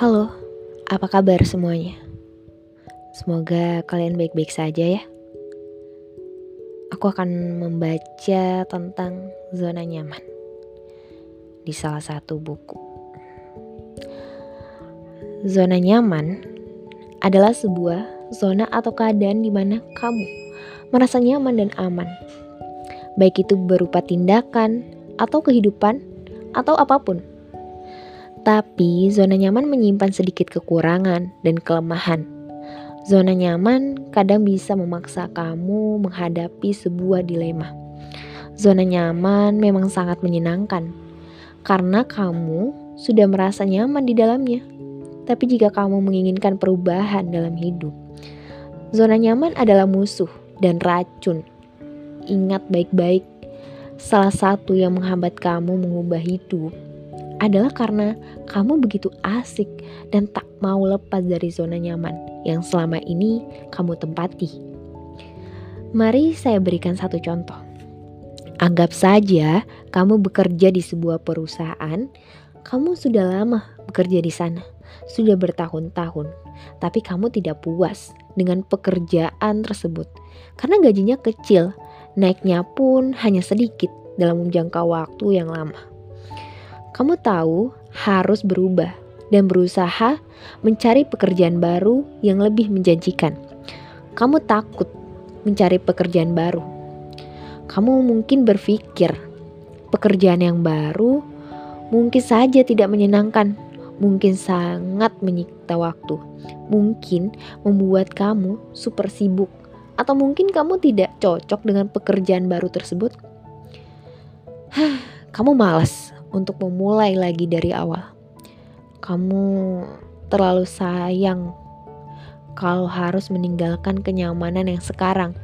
Halo, apa kabar semuanya? Semoga kalian baik-baik saja ya. Aku akan membaca tentang zona nyaman di salah satu buku. Zona nyaman adalah sebuah zona atau keadaan di mana kamu merasa nyaman dan aman. Baik itu berupa tindakan atau kehidupan atau apa pun tapi zona nyaman menyimpan sedikit kekurangan dan kelemahan. Zona nyaman kadang bisa memaksa kamu menghadapi sebuah dilema. Zona nyaman memang sangat menyenangkan karena kamu sudah merasa nyaman di dalamnya. Tapi jika kamu menginginkan perubahan dalam hidup, zona nyaman adalah musuh dan racun. Ingat baik-baik, salah satu yang menghambat kamu mengubah hidup adalah karena kamu begitu asik dan tak mau lepas dari zona nyaman yang selama ini kamu tempati. Mari saya berikan satu contoh. Anggap saja kamu bekerja di sebuah perusahaan, kamu sudah lama bekerja di sana, sudah bertahun-tahun, tapi kamu tidak puas dengan pekerjaan tersebut karena gajinya kecil, naiknya pun hanya sedikit dalam jangka waktu yang lama. Kamu tahu harus berubah dan berusaha mencari pekerjaan baru yang lebih menjanjikan. Kamu takut mencari pekerjaan baru. Kamu mungkin berpikir pekerjaan yang baru mungkin saja tidak menyenangkan, mungkin sangat menyita waktu, mungkin membuat kamu super sibuk, atau mungkin kamu tidak cocok dengan pekerjaan baru tersebut. Kamu malas untuk memulai lagi dari awal. Kamu terlalu sayang kalau harus meninggalkan kenyamanan yang sekarang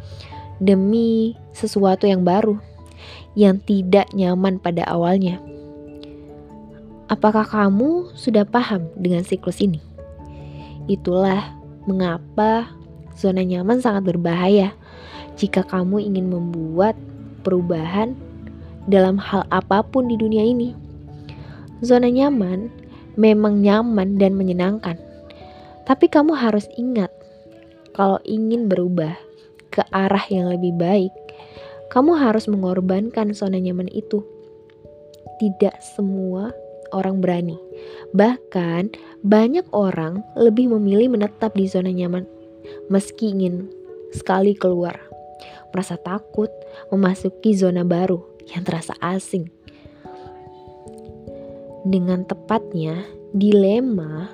demi sesuatu yang baru yang tidak nyaman pada awalnya. Apakah kamu sudah paham dengan siklus ini? Itulah mengapa zona nyaman sangat berbahaya jika kamu ingin membuat perubahan dalam hal apa pun di dunia ini. Zona nyaman memang nyaman dan menyenangkan, tapi kamu harus ingat kalau ingin berubah ke arah yang lebih baik, kamu harus mengorbankan zona nyaman itu. Tidak semua orang berani, bahkan banyak orang lebih memilih menetap di zona nyaman meski ingin sekali keluar, merasa takut memasuki zona baru yang terasa asing. Dengan tepatnya, dilema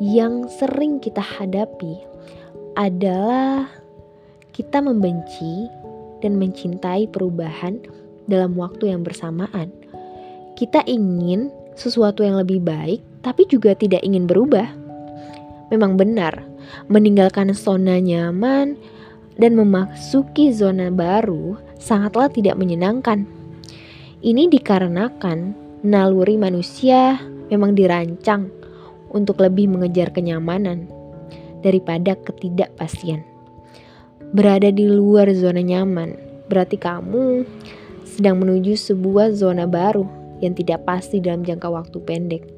yang sering kita hadapi adalah kita membenci dan mencintai perubahan dalam waktu yang bersamaan. Kita ingin sesuatu yang lebih baik, tapi juga tidak ingin berubah. Memang benar, meninggalkan zona nyaman dan memasuki zona baru sangatlah tidak menyenangkan. Ini dikarenakan naluri manusia memang dirancang untuk lebih mengejar kenyamanan daripada ketidakpastian. Berada di luar zona nyaman berarti kamu sedang menuju sebuah zona baru yang tidak pasti dalam jangka waktu pendek.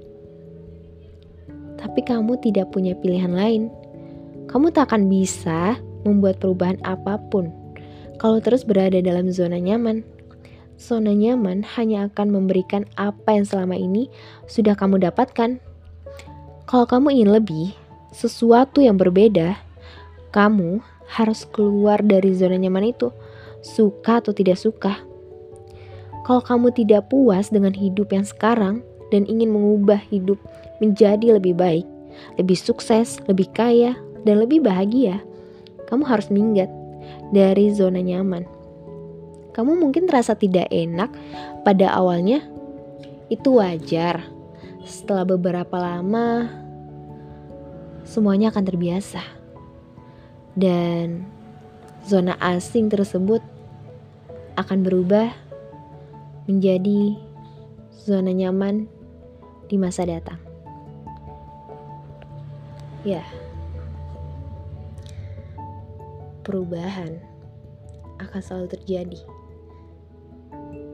Tapi kamu tidak punya pilihan lain. Kamu tak akan bisa membuat perubahan apa pun kalau terus berada dalam zona nyaman zona nyaman hanya akan memberikan apa yang selama ini sudah kamu dapatkan. Kalau kamu ingin lebih, sesuatu yang berbeda, kamu harus keluar dari zona nyaman itu, suka atau tidak suka. Kalau kamu tidak puas dengan hidup yang sekarang dan ingin mengubah hidup menjadi lebih baik, lebih sukses, lebih kaya, dan lebih bahagia, kamu harus minggat dari zona nyaman kamu mungkin terasa tidak enak pada awalnya. Itu wajar. Setelah beberapa lama, semuanya akan terbiasa. Dan zona asing tersebut akan berubah menjadi zona nyaman di masa datang. Ya, perubahan akan selalu terjadi.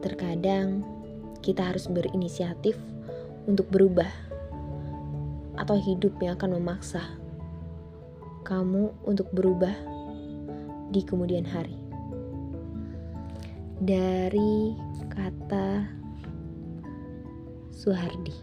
Terkadang kita harus berinisiatif untuk berubah. atau hidup yang akan memaksa kamu untuk berubah di kemudian hari. Dari kata Suhardi.